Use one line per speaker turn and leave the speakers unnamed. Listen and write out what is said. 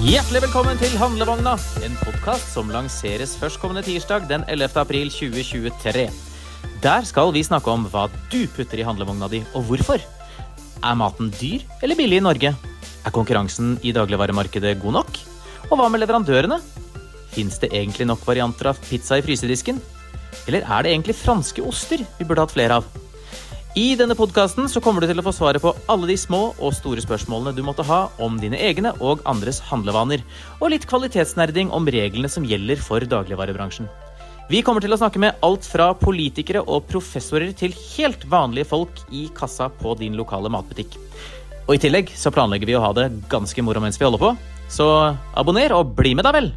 Hjertelig velkommen til Handlevogna, en podkast som lanseres førstkommende tirsdag den 11. april 2023. Der skal vi snakke om hva du putter i handlevogna di, og hvorfor. Er maten dyr eller billig i Norge? Er konkurransen i dagligvaremarkedet god nok? Og hva med leverandørene? Fins det egentlig nok varianter av pizza i frysedisken? Eller er det egentlig franske oster vi burde hatt flere av? I denne podkasten kommer du til å få svaret på alle de små og store spørsmålene du måtte ha om dine egne og andres handlevaner, og litt kvalitetsnerding om reglene som gjelder for dagligvarebransjen. Vi kommer til å snakke med alt fra politikere og professorer til helt vanlige folk i kassa på din lokale matbutikk. Og i tillegg så planlegger vi å ha det ganske moro mens vi holder på, så abonner og bli med, da vel!